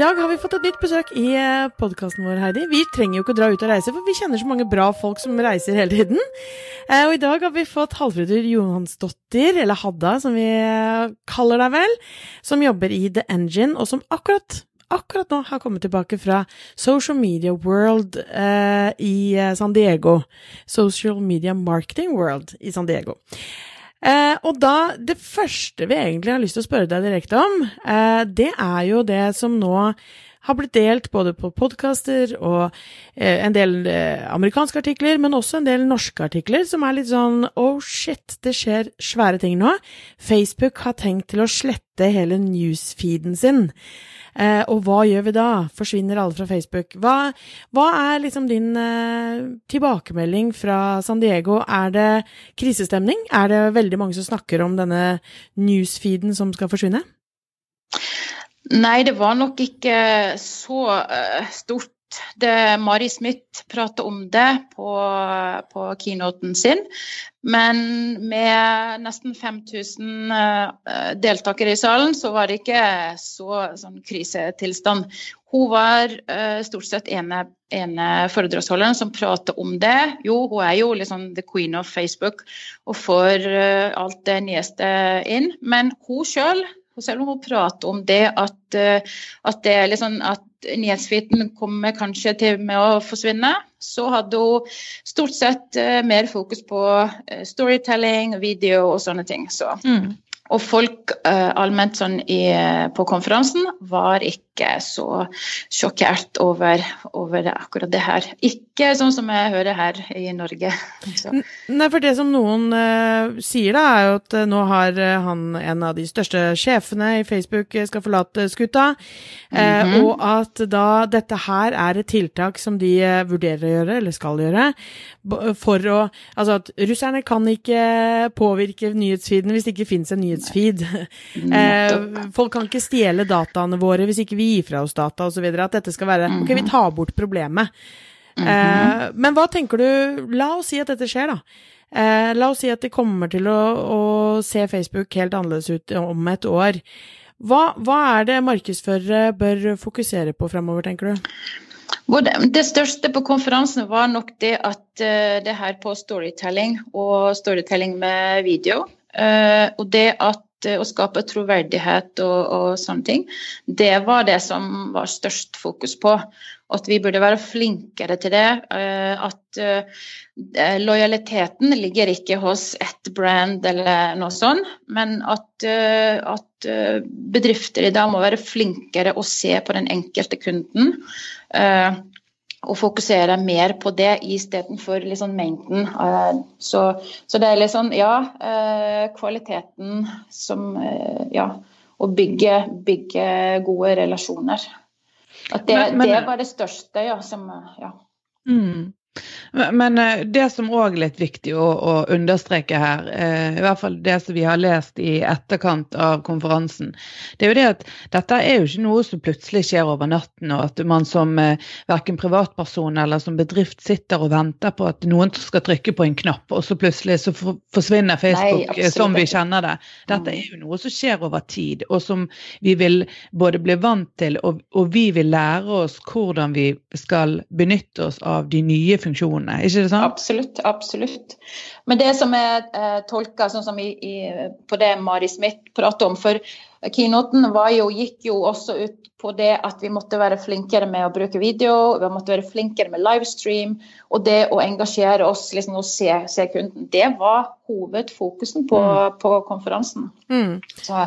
Dag har vi fått et nytt besøk i podkasten vår, Heidi. Vi trenger jo ikke å dra ut og reise, for vi kjenner så mange bra folk som reiser hele tiden. Eh, og i dag har vi fått Halvfridur Johansdottir, eller Hadda som vi kaller deg vel, som jobber i The Engine, og som akkurat akkurat nå har kommet tilbake fra Social Media World eh, i San Diego. Social Media Marketing World i San Diego. Eh, og da, det første vi egentlig har lyst til å spørre deg direkte om, eh, det er jo det som nå har blitt delt både på podkaster og eh, en del eh, amerikanske artikler, men også en del norske artikler som er litt sånn oh shit, det skjer svære ting nå. Facebook har tenkt til å slette hele newsfeeden sin. Eh, og hva gjør vi da? Forsvinner alle fra Facebook? Hva, hva er liksom din eh, tilbakemelding fra San Diego? Er det krisestemning? Er det veldig mange som snakker om denne newsfeeden som skal forsvinne? Nei, det var nok ikke så uh, stort. Det, Mari Smith pratet om det på, på keynoten sin. Men med nesten 5000 uh, deltakere i salen, så var det ikke så sånn krisetilstand. Hun var uh, stort sett ene, ene foredragsholderen som pratet om det. Jo, hun er jo liksom the queen of Facebook og får uh, alt det nyeste inn. Men hun sjøl og selv om hun prater om det at, eh, at, det liksom, at nyhetsfeeden kommer kanskje til med å forsvinne, så hadde hun stort sett uh, mer fokus på uh, storytelling, video og sånne ting. Så. Mm. Og folk uh, allment sånn i, på konferansen var ikke så sjokkert over, over akkurat det her. Ikke sånn som jeg hører her i Norge. Så. Nei, for det som noen uh, sier da, er jo at uh, nå har han en av de største sjefene i Facebook skal forlate skuta, mm -hmm. og at da dette her er et tiltak som de vurderer å gjøre, eller skal gjøre, for å Altså at russerne kan ikke påvirke nyhetsfeeden hvis det ikke finnes en nyhetsfeed. eh, folk kan ikke stjele dataene våre hvis ikke vi gir fra oss data osv. At dette skal være Ok, vi tar bort problemet. Mm -hmm. eh, men hva tenker du La oss si at dette skjer, da. Eh, la oss si at de kommer til å, å, se Facebook helt annerledes ut om et år. Hva, hva er det markedsførere bør fokusere på framover, tenker du? Det største på konferansen var nok det at uh, det her på storytelling og storytelling med video. Uh, og det at uh, å skape troverdighet og, og, sånne ting, det var det som var størst fokus på. At vi burde være flinkere til det. At lojaliteten ligger ikke hos ett brand eller noe sånt, men at, at bedrifter i dag må være flinkere å se på den enkelte kunden. Og fokusere mer på det istedenfor liksom mengden. Så, så, det er litt sånn, ja, kvaliteten som Ja, å bygge, bygge gode relasjoner. At det, men, men, det var det største, ja. Som, ja. Mm. Men eh, det som òg er litt viktig å, å understreke her, eh, i hvert fall det som vi har lest i etterkant av konferansen, det er jo det at dette er jo ikke noe som plutselig skjer over natten, og at man som eh, verken privatperson eller som bedrift sitter og venter på at noen skal trykke på en knapp, og så plutselig så forsvinner Facebook Nei, som vi kjenner det. Dette er jo noe som skjer over tid, og som vi vil både bli vant til, og, og vi vil lære oss hvordan vi skal benytte oss av de nye funksjonene, ikke det sant? Absolutt, absolutt. Men det som er eh, tolka sånn som i, i, på det Mari Smith prater om, for keynoten jo, gikk jo også ut på det at vi måtte være flinkere med å bruke video, vi måtte være flinkere med livestream, og det å engasjere oss liksom, og se, se kunden. Det var hovedfokusen på, mm. på konferansen. Mm. Så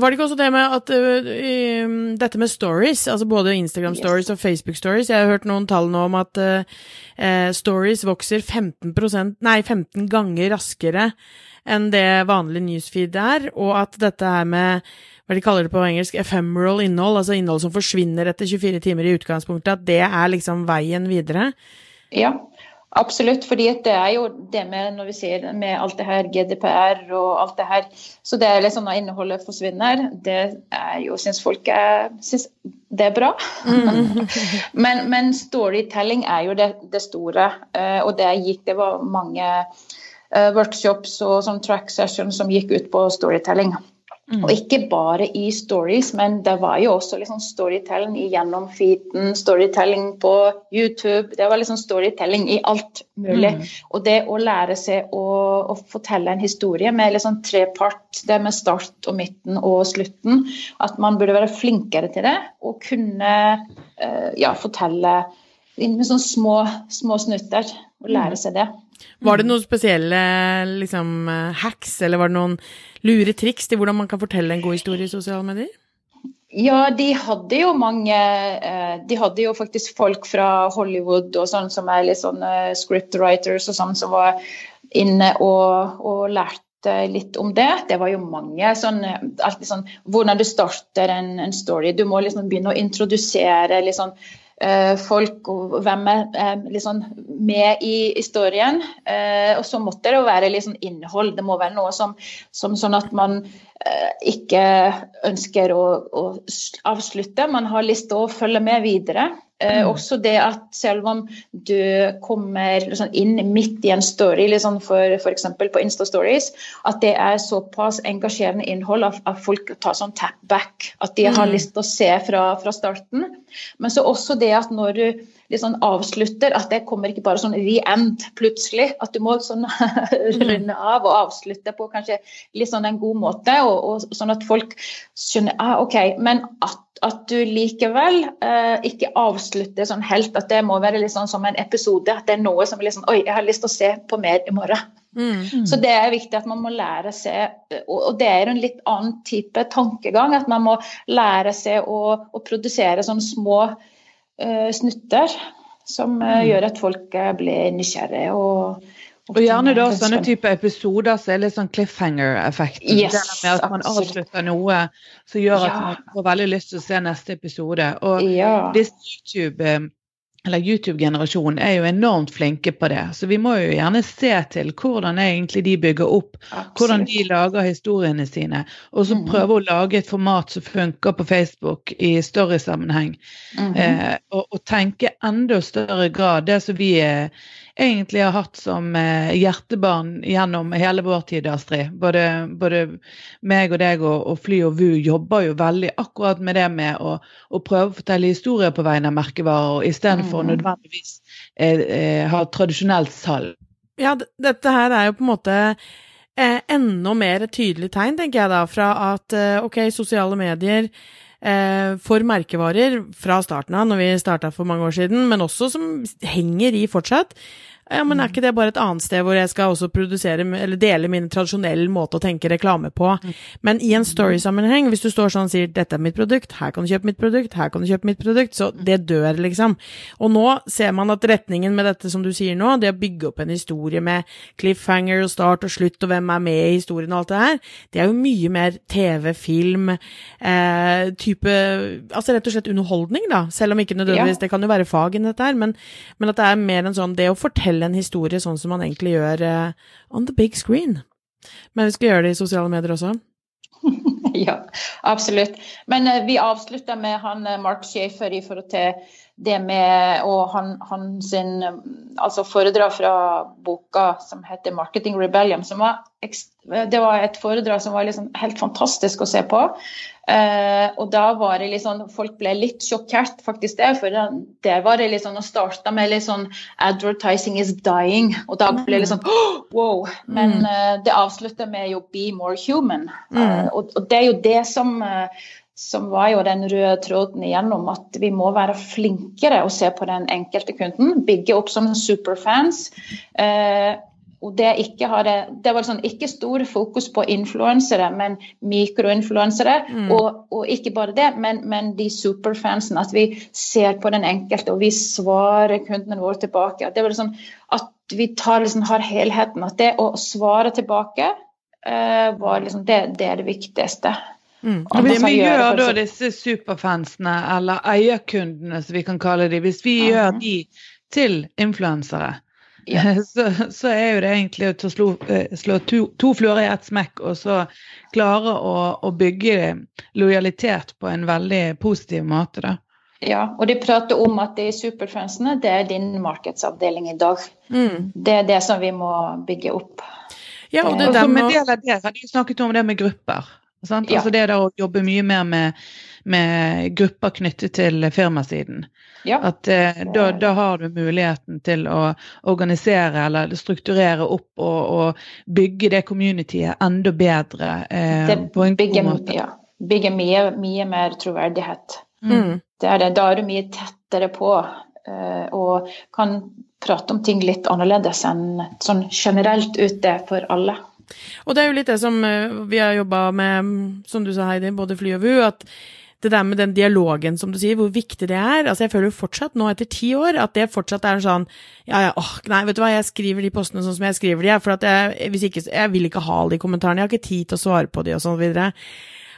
var det ikke også det med at uh, dette med stories, altså både Instagram stories yes. og Facebook stories Jeg har hørt noen tall nå om at uh, stories vokser 15%, nei, 15 ganger raskere enn det vanlig newsfeed er, og at dette her med hva de kaller det på engelsk, ephemeral innhold, altså innhold som forsvinner etter 24 timer i utgangspunktet, at det er liksom veien videre? Ja, Absolutt, fordi det er jo det med når vi sier med alt det her GDPR og alt det her, så det er liksom når innholdet forsvinner, det er jo syns folk er, synes det er bra. Mm. men, men, storytelling er jo det, det store, eh, og det gikk det var mange uh, workshops og sånn track sessions som gikk ut på storytelling. Mm. Og ikke bare i stories, men det var jo også liksom storytelling gjennom feeden, storytelling på YouTube. Det var liksom storytelling i alt mulig. Mm. Og det å lære seg å, å fortelle en historie med liksom trepart, det med start og midten og slutten, at man burde være flinkere til det og kunne uh, ja, fortelle med sånne små, små snutter og lære mm. seg det. Var det noen spesielle liksom, hacks, eller var det noen lure triks til hvordan man kan fortelle en god historie i sosiale medier? Ja, de hadde jo mange eh, De hadde jo faktisk folk fra Hollywood og sånn som er litt sånn eh, scriptwriters og sånn som var inne og, og lærte litt om det. Det var jo mange sånn, alltid sånn Hvordan du starter en, en story. Du må liksom begynne å introdusere litt sånn Eh, folk og hvem er liksom med i historien. Eh, og så måtte det jo være liksom innhold. Det må være noe som, som sånn at man eh, ikke ønsker å, å, avslutte. Man har lyst til å følge med videre. Eh, mm. også det at selv om du kommer liksom inn midt i en story, liksom for f.eks. på Insta-stories, at det er såpass engasjerende innhold at, at folk tar sånn tap back. At de har mm. lyst til å se fra, fra starten. Men så også det at når du liksom avslutter, at det kommer ikke bare sånn the end plutselig. At du må sånn runde av og avslutte på kanskje litt sånn en god måte, og, og sånn at folk skjønner ah, OK. Men at, at du likevel eh, ikke avslutter sånn helt, at det må være litt sånn som en episode. At det er noe som er litt sånn Oi, jeg har lyst til å se på mer i morgen. Mm. Så det er viktig at man må lære seg Og det er en litt annen type tankegang. At man må lære seg å, å produsere sånne små snutter som uh, gjør at folk uh, blir nysgjerrige. Og, og, gjerne da sånne type episoder som så er litt sånn cliffhanger-effekt. Yes, med at man avslutter noe som gjør ja. at man får veldig lyst til å se neste episode. Og ja. disse YouTube eller YouTube-generasjonen er jo enormt flinke på det. Så vi må jo gjerne se til hvordan egentlig de bygger opp, Absolutt. hvordan de lager historiene sine. Og så mm. prøve å lage et format som funker på Facebook i storysammenheng. Mm -hmm. eh, og, og, tenke enda større grad det som vi er egentlig har hatt som eh, hjertebarn gjennom hele vår tid, Astrid. Både, både meg og deg og, og, Fly og VU jobber jo veldig akkurat med det med å, å prøve å fortelle historier på vegne av merkevarer, istedenfor mm. nødvendigvis eh, eh, ha tradisjonelt salg. Ja, dette her er jo på en måte eh, enda mer et tydelig tegn, tenker jeg da, fra at eh, ok, sosiale medier for merkevarer fra starten av, når vi starta for mange år siden, men også som henger i fortsatt. Ja, men er ikke det bare et annet sted hvor jeg skal også produsere, eller dele min tradisjonelle måte å tenke reklame på? Men i en story-sammenheng, hvis du står sånn og sier 'dette er mitt produkt', 'her kan du kjøpe mitt produkt', 'her kan du kjøpe mitt produkt', så det dør, liksom. Og nå ser man at retningen med dette som du sier nå, det å bygge opp en historie med cliffhanger og start og slutt og hvem er med i historien og alt det her, det er jo mye mer TV, film, eh, type Altså rett og slett underholdning, da. Selv om ikke nødvendigvis ja. Det kan jo være fag i dette her, men, men at det er mer en sånn det å fortelle fortelle en historie sånn som man egentlig gjør uh, on the big screen. Men vi skal gjøre det i sosiale medier også. ja, absolutt. Men uh, vi avslutter med han uh, Mark Schaefer i forhold til det med og han, han sin altså foredrag fra boka som heter 'Marketing Rebellion'. Som var, det var et foredrag som var liksom helt fantastisk å se på. Uh, og da var det liksom Folk ble litt sjokkert, faktisk det. For det var det liksom å starte med litt sånn 'Advertising is dying'. Og da ble det liksom oh, wow. Men uh, det avslutter med jo 'Be more human'. Uh, og, og, det er jo det som som var jo den røde tråden igjennom at vi må være flinkere å se på den enkelte kunden. Bygge opp som superfans. Eh, og det, hadde, det var sånn, ikke stor fokus på influensere, men mikroinfluensere. Mm. Og, og, ikke bare det, men, men, de superfansene. At vi ser på den enkelte, og vi svarer kundene våre tilbake. At, det var liksom, at vi tar, liksom, har helheten. At det å svare tilbake eh, var liksom, det, det er det viktigste. Mm. Og hvis vi gjør da disse superfansene, eller eierkundene som vi kan kalle dem, hvis vi mm. gjør de til influensere, ja. så, så, er jo det egentlig å slå, eh, slå to, to fluer i ett smekk, og så klare å, å, bygge lojalitet på en veldig positiv måte. da. Ja, og de prater om at de superfansene, det er din markedsavdeling i dag. Mm. Det er det som vi må bygge opp. Ja, og det, og som en del av det har de snakket om det med grupper. Sant? Ja. Altså det der å jobbe mye mer med, med grupper knyttet til firmasiden. Ja. At eh, da, da har du muligheten til å organisere eller strukturere opp og, og bygge det communityet enda bedre eh, Det på en god bygger, måte. ja, Bygge mye, mye mer troverdighet. Mm. Det er det. Da er du mye tettere på eh, og kan prate om ting litt annerledes enn sånn generelt ute for alle. Og det er jo litt det som eh, vi har jobba med, som du sa Heidi, både Fly og VU, at det der med den dialogen, som du sier, hvor viktig det er. Altså jeg føler jo fortsatt, nå etter ti år, at det fortsatt er en sånn Ja, ja, åh, nei, vet du hva, jeg skriver de postene sånn som jeg skriver de, for at jeg, hvis ikke, jeg vil ikke ha alle de kommentarene, jeg har ikke tid til å svare på de og sånn videre.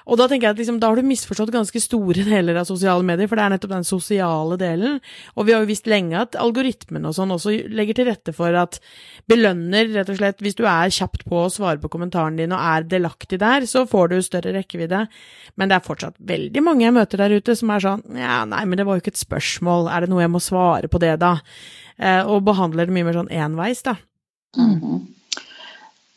Og da tenker jeg at liksom, da har du misforstått ganske store deler av sosiale medier, for det er nettopp den sosiale delen. Og vi har jo visst lenge at algoritmen og sånn også legger til rette for at belønner, rett og slett, hvis du er kjapt på å svare på kommentaren din og er delaktig der, så får du større rekkevidde. Men det er fortsatt veldig mange jeg møter der ute som er sånn ja, nei, men det var jo ikke et spørsmål, er det noe jeg må svare på det da? Eh, og behandler det mye mer sånn enveis, da. Mhm.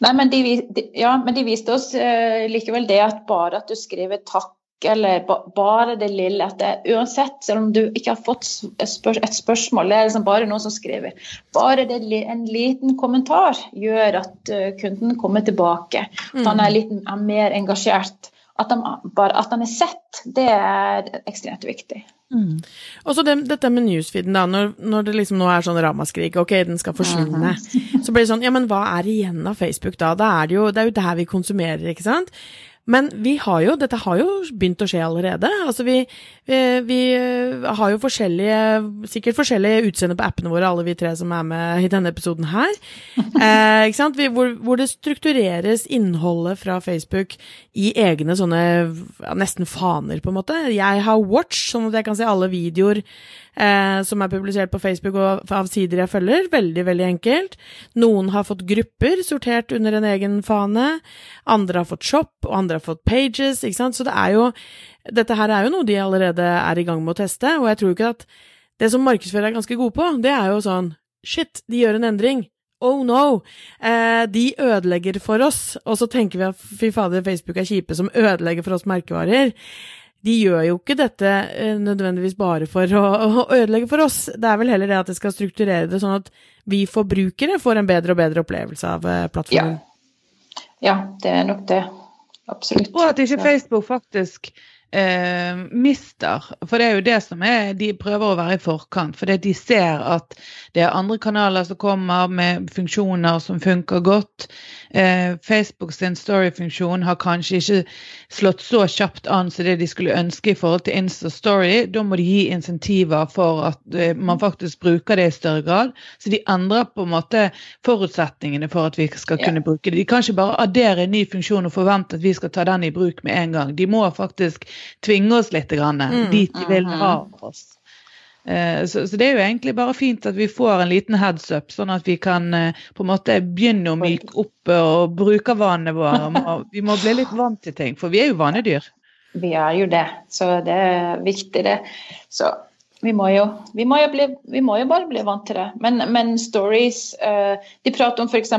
Nei, men de, de, ja, men de viste oss uh, likevel det at bare at du skriver takk, eller ba, bare det lille at det, Uansett, selv om du ikke har fått et, spør, et spørsmål, det er liksom bare noen som skriver. Bare det, en liten kommentar gjør at eh, kunden kommer tilbake. At han er, litt, er mer engasjert. At, han, bare, at han er sett, det er ekstremt viktig. Mm. Og så det, dette med newsfeeden, da. Når, når det liksom nå er sånn ramaskrik, ok, den skal forsvinne. Så blir det sånn, ja, men hva er igjen av Facebook da? da er det, jo, det er jo der vi konsumerer, ikke sant? Men vi har jo, dette har jo begynt å skje allerede. Altså vi, eh, vi eh, har jo forskjellige, sikkert forskjellige utseende på appene våre, alle vi tre som er med i denne episoden her. Eh, ikke sant? Vi, hvor, hvor det struktureres innholdet fra Facebook i egne sånne ja, nesten faner, på en måte. Jeg har Watch, sånn at jeg kan se alle videoer eh, som er publisert på Facebook og av sider jeg følger. Veldig, veldig enkelt. Noen har fått grupper sortert under en egen fane. Andre har fått Shop, og andre har fått Pages, ikke sant. Så det er jo Dette her er jo noe de allerede er i gang med å teste, og jeg tror ikke at Det som markedsførere er ganske gode på, det er jo sånn Shit, de gjør en endring. Oh no! Eh, de ødelegger for oss. Og så tenker vi at fy fader, Facebook er kjipe som ødelegger for oss merkevarer. De gjør jo ikke dette eh, nødvendigvis bare for å, å ødelegge for oss. Det er vel heller det at det skal strukturere det sånn at vi forbrukere får en bedre og bedre opplevelse av eh, plattformen. Ja, det er nok det. Absolutt. Og at ikke Facebook faktisk eh, mister, for det er jo det som er De prøver å være i forkant, fordi de ser at det er andre kanaler som kommer med funksjoner som funker godt. Eh, Facebook sin story-funksjon har kanskje ikke slått så kjapt an som det de skulle ønske i forhold til Insta Story. Da må de gi insentiver for at eh, man faktisk bruker det i større grad. Så de endrer på en måte forutsetningene for at vi skal Ja. kunne bruke det. De kan ikke bare addere en ny funksjon og forvente at vi skal ta den i bruk med en gang. De må faktisk tvinge oss litt grann, Mm. dit de vil Mhm. ha oss. Eh, Så, så det er jo egentlig bare fint at vi får en liten heads up, sånn at vi kan eh, på en måte begynne å myke opp og og brukervanene våre. Vi må bli litt vant til ting, for vi er jo vanedyr. Vi er jo det, så det er viktig det. Så vi må jo, vi må jo, bli, vi må jo bare bli vant til det. Men, men stories eh, De prater om f.eks.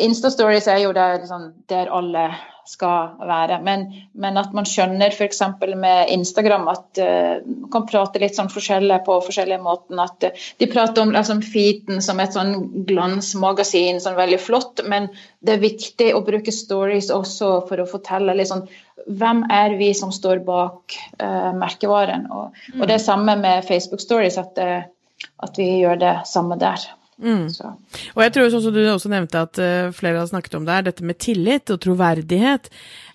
Insta-stories er jo der, liksom, der alle skal være. Men, men at man skjønner f.eks. med Instagram at uh, man kan prate litt sånn forskjellig på forskjellige måter. At uh, de prater om liksom, feeden som et sånn glansmagasin, sånn veldig flott. Men det er viktig å bruke stories også for å fortelle litt sånn hvem er vi som står bak uh, merkevaren. Og, og det er samme med Facebook Stories, at, at vi gjør det samme der. Mm. Og jeg tror sånn som du også nevnte at uh, flere har snakket om det her, dette med tillit og troverdighet.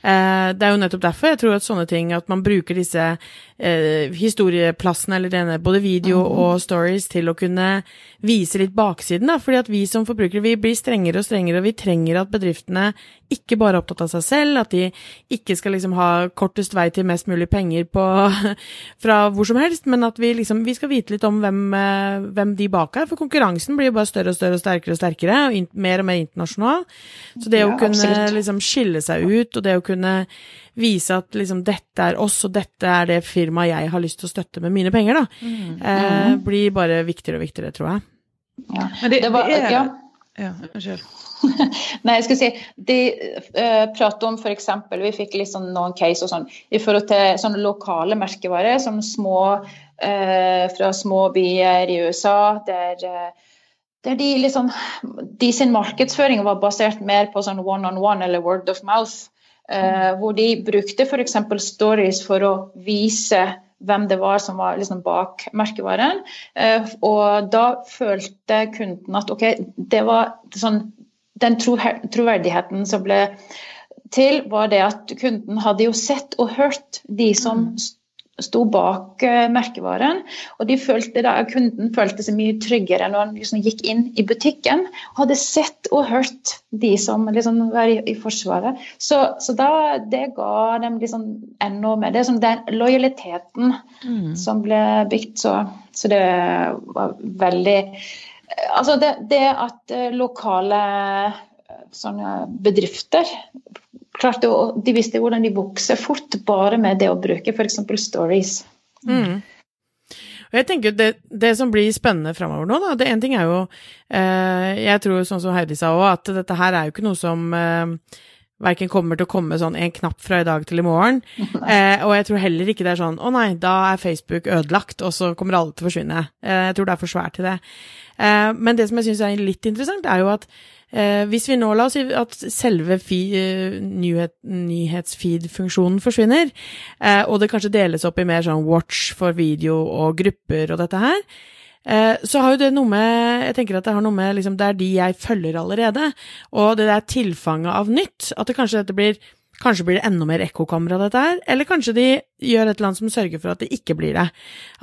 Uh, det er jo nettopp derfor jeg tror at sånne ting, at man bruker disse eh, historieplassene, eller denne, både video Mhm. og stories, til å kunne vise litt baksiden. Da. Fordi at vi som forbrukere vi blir strengere og strengere, og vi trenger at bedriftene ikke bare er opptatt av seg selv, at de ikke skal liksom ha kortest vei til mest mulig penger på, fra hvor som helst, men at vi liksom vi skal vite litt om hvem, eh, hvem de bak er. For konkurransen blir jo bare større og større og sterkere og sterkere, og mer og mer internasjonal. Så det å Ja, kunne liksom skille seg ut, og det å kunne vise at liksom dette er oss, og dette er det firmaet jeg har lyst til å støtte med mine penger, da, eh, blir bare viktigere og viktigere, tror jeg. Ja. Men det, Det var, det er, ja. Ja, unnskyld. Nei, jeg skal si, De uh, prater om f.eks. Vi fikk liksom noen case og sånn, i forhold til sånne lokale merkevarer, som små uh, fra små byer i USA, der, uh, der de liksom De sin markedsføring var basert mer på sånn one on one eller word of mouth. Hvor de brukte f.eks. stories for å vise hvem det var som var liksom bak merkevaren. og da følte kunden at OK, det var sånn den troverdigheten som ble til, var det at kunden hadde jo sett og hørt de som mm. Sto bak uh, merkevaren. Og de følte da, kunden følte seg mye tryggere når han liksom gikk inn i butikken og hadde sett og hørt de som liksom var i, i Forsvaret. Så, så, da, det ga dem liksom enda mer. Det er som den lojaliteten mm. som ble bygd. Så, så det var veldig Altså det, det at eh, lokale sånne bedrifter klarte å, De visste hvordan de vokser fort bare med det å bruke f.eks. stories. Mm. Og jeg tenker det, det, som blir spennende framover nå, da det En ting er jo eh, Jeg tror sånn som Heidi sa òg, at dette her er jo ikke noe som eh, verken kommer til å komme sånn en knapp fra i dag til i morgen. Eh, og jeg tror heller ikke det er sånn å nei, da er Facebook ødelagt, og så kommer alle til å forsvinne. Eh, jeg tror det er for svært til det. Eh, men det som jeg syns er litt interessant, er jo at hvis vi nå la oss si at selve uh, nyhet, nyhetsfeed-funksjonen forsvinner, eh, og det kanskje deles opp i mer sånn watch for video og grupper og dette her, Eh, så har jo det noe med Jeg tenker at det har noe med liksom, Det er de jeg følger allerede. Og det der tilfanget av nytt. At det kanskje dette blir Kanskje blir det enda mer ekkokamera, dette her, eller kanskje de gjør et eller annet som sørger for at det ikke blir det.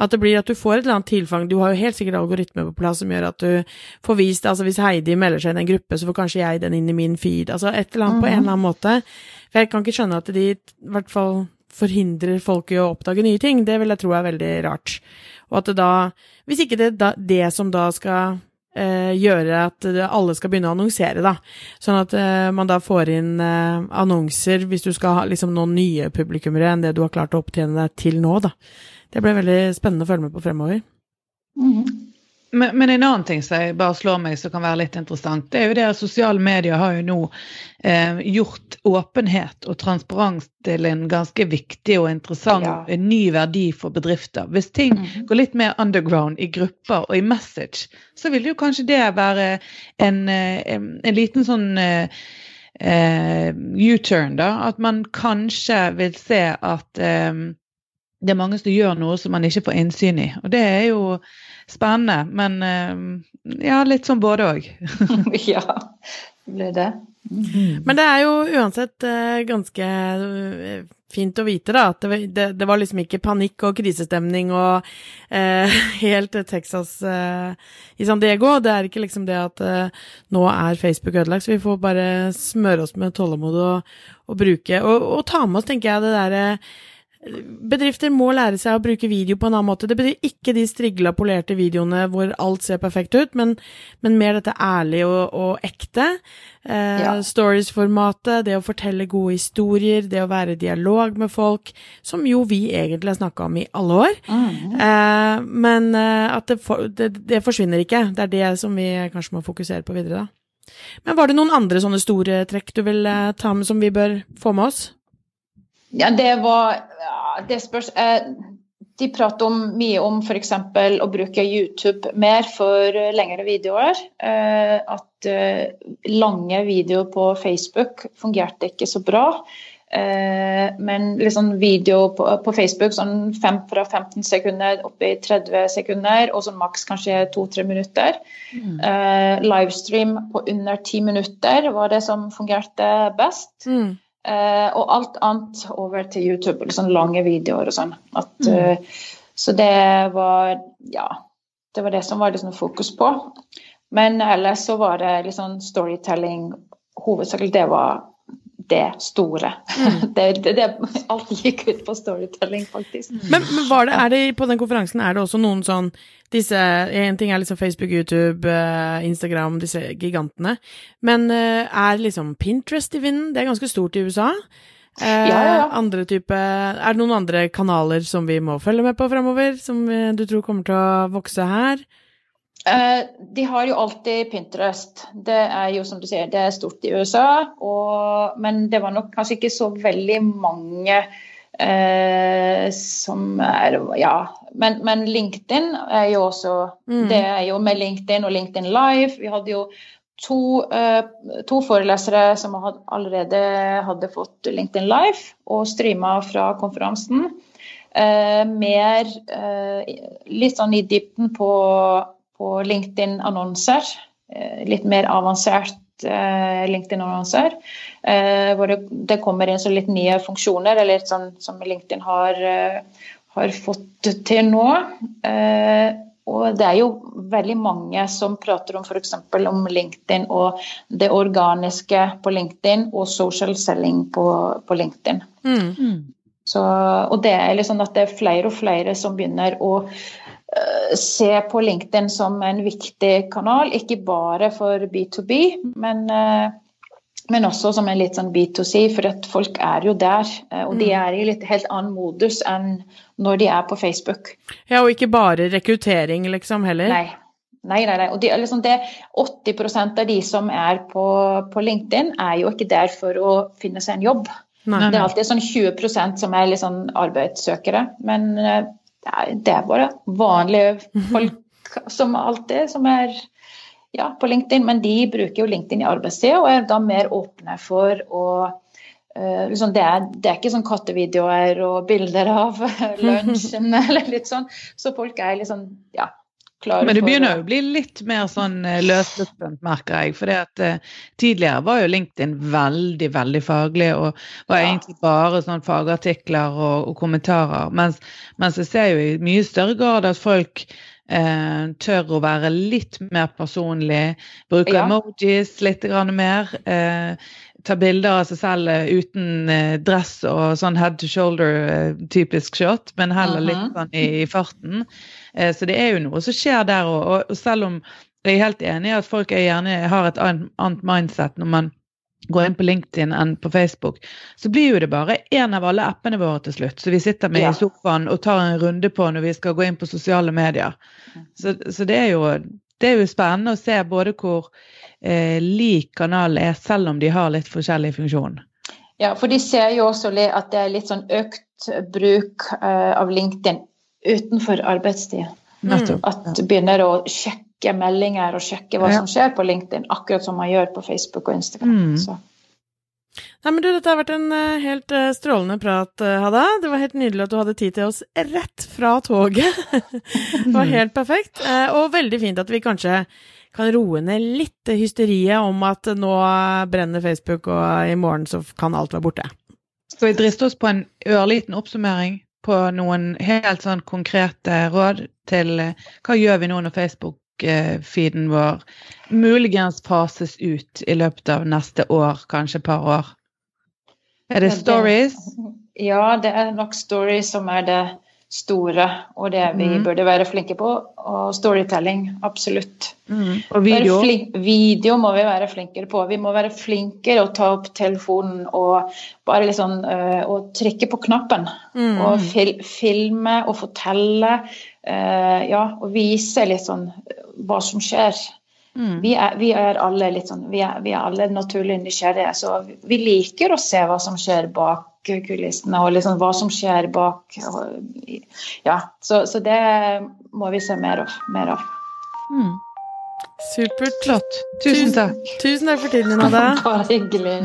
At det blir at du får et eller annet tilfang. Du har jo helt sikkert algoritmer på plass som gjør at du får vist. Altså hvis Heidi melder seg inn i en gruppe, så får kanskje jeg den inn i min feed. Altså et eller annet mm. på en eller annen måte. For jeg kan ikke skjønne at de i hvert fall forhindrer folk i å oppdage nye ting. Det vil jeg tro er veldig rart. Og at det da Hvis ikke det er det som da skal gjøre at alle skal begynne å annonsere, da. Sånn at eh, man da får inn eh, annonser hvis du skal ha liksom noen nye publikummere enn det du har klart å opptjene deg til nå, da. Det blir veldig spennende å følge med på fremover. Mm. Men, men, en annen ting som jeg bare slår meg som kan være litt interessant, det er jo det at sosiale medier har jo nå eh, gjort åpenhet og transparens til en ganske viktig og interessant ja. ny verdi for bedrifter. Hvis ting mm. går litt mer underground i grupper og i message, så vil jo kanskje det være en, eh, en, en liten sånn eh, eh, U-turn, da. At man kanskje vil se at eh, det er mange som gjør noe som man ikke får innsyn i. Og det er jo spennende. Men eh, ja, litt sånn både òg. ja, det ble det. Mm. Men det er jo uansett uh, ganske uh, fint å vite, da, at det, det, det, var liksom ikke panikk og krisestemning og eh, helt Texas i San Diego. Det er ikke liksom det at nå er Facebook ødelagt, så vi får bare smøre oss med tålmod og, og, bruke og, og, ta med oss, tenker jeg, det derre Bedrifter må lære seg å bruke video på en annen måte. Det betyr ikke de strigla, polerte videoene hvor alt ser perfekt ut, men, men mer dette ærlige og, og ekte. Eh, ja. Stories-formatet, det å fortelle gode historier, det å være i dialog med folk, som jo vi egentlig har snakka om i alle år. Mm. Eh, men eh, at det, for, det, det, forsvinner ikke. Det er det som vi kanskje må fokusere på videre, da. Men var det noen andre sånne store trekk du vil eh, ta med som vi bør få med oss? Ja, det var ja, Det spørs eh, De prater om, mye om f.eks. å bruke YouTube mer for lengre videoer. Eh, at eh, lange videoer på Facebook fungerte ikke så bra. men liksom video på, på, Facebook sånn 5 fra 15 sekunder opp i 30 sekunder, og sånn maks kanskje 2-3 minutter. Mm. livestream på under 10 minutter var det som fungerte best. Mm. Uh, og alt annet over til YouTube, liksom lange videoer og sånn. At, mm. uh, så det var Ja. Det var det som var liksom fokus på. Men ellers så var det liksom storytelling Hovedsakelig det var det store. Mm. Det, det, det, alt gikk ut på storytelling, faktisk. Men, men var det, det, på den konferansen er det også noen sånn disse En ting er liksom Facebook, YouTube, uh, Instagram, disse gigantene. Men uh, er liksom Pinterest i vinden? Det er ganske stort i USA. Eh, ja, ja, ja. Andre type Er det noen andre kanaler som vi må følge med på fremover? Som du tror kommer til å vokse her? Uh, de har jo alltid Pinterest. Det er jo som du sier, det er stort i USA. Og, men det var nok kanskje ikke så veldig mange eh, som er Ja. Men, men, LinkedIn er jo også mm. Det er jo med LinkedIn og LinkedIn Live. Vi hadde jo to, eh, to forelesere som allerede hadde fått LinkedIn Live og streama fra konferansen. mer litt sånn i dybden på på LinkedIn-annonser. Eh, litt mer avansert eh, LinkedIn-annonser. Eh, hvor det, det, kommer inn så litt nye funksjoner eller sånn, som LinkedIn har, har fått til nå. Og det er jo veldig mange som prater om f.eks. om LinkedIn og det organiske på LinkedIn og social selling på, på LinkedIn. Mm. Så, og det er liksom at det er flere og flere som begynner å se på LinkedIn som en viktig kanal, ikke bare for B2B, men, eh, men også som en litt sånn B2C, for at folk er jo der. Eh, og de mm. er i litt helt annen modus enn når de er på Facebook. Ja, og ikke bare rekruttering, liksom, heller? Nei. Nei, nei, nei. Og de, liksom det, 80% av de som er på, på, LinkedIn, er jo ikke der for å finne seg en jobb. Nei, det er alltid sånn 20% som er sånn arbeidssøkere. Men det er bare vanlige folk som alltid, som er ja, på LinkedIn. Men de bruker jo LinkedIn i arbeidstida og er da mer åpne for å uh, liksom det, er, det, er, ikke sånn kattevideoer og bilder av lunsjen eller litt sånn. Så folk er liksom ja, klare Men det begynner jo å bli litt mer sånn uh, merker jeg. For uh, tidligere var jo LinkedIn veldig, veldig faglig og var ja. egentlig bare sånn fagartikler og, og kommentarer. Mens, mens, jeg ser jo i mye større grad at folk uh, tør å være litt mer personlig, bruker ja. emojis litt mer. ta bilder av seg selv uten dress og sånn head to shoulder-typisk shot, men heller litt mhm. sånn i, i farten. Eh, så det er jo noe som skjer der òg. Og selv om jeg er helt enig i at folk gjerne har et annet mindset når man går inn på LinkedIn enn på Facebook, så blir jo det bare én av alle appene våre til slutt. Så vi sitter med ja. i sofaen og tar en runde på når vi skal gå inn på sosiale medier. Så, så det, er jo, det, er jo, spennende å se både hvor eh, lik kanalen er, selv om de har litt forskjellig funksjon. Ja, for de ser jo også at det er litt sånn økt bruk eh, av LinkedIn utenfor arbeidstid. Mm. At du begynner å sjekke meldinger og sjekke hva ja. som skjer på LinkedIn, akkurat som man gjør på Facebook og Instagram. Mm. Nei, men du, Dette har vært en uh, helt uh, strålende prat, uh, Hadda. Det var helt nydelig at du hadde tid til oss rett fra toget. det var helt perfekt. og veldig fint at vi kanskje kan roe ned litt hysteriet om at nå brenner Facebook, og i morgen så kan alt være borte. Skal vi driste oss på en ørliten oppsummering? på noen helt sånn konkrete råd til eh, hva gjør vi nå når Facebook-feeden vår muligens fases ut i løpet av neste år, kanskje et par år? Er det stories? Ja, det er nok stories som er det store, og det vi mm. burde være flinke på. Og storytelling, absolutt. Mm. Og video? video må vi være flinkere på. Vi må være flinkere å ta opp telefonen og bare liksom uh, og trykke på knappen. Mm. Og fil filme og fortelle. Uh, ja, og vise litt sånn hva som skjer. Mm. Vi, er, vi, er, alle litt sånn, vi er, vi er alle naturlig nysgjerrige, så vi liker å se hva som skjer bak kulissene og liksom hva som skjer bak. Ja, så, så det må vi se mer av. Mer av. Mm. Supert. Flott. Tusen takk. Tusen takk for tiden din, Ada. Bare hyggelig.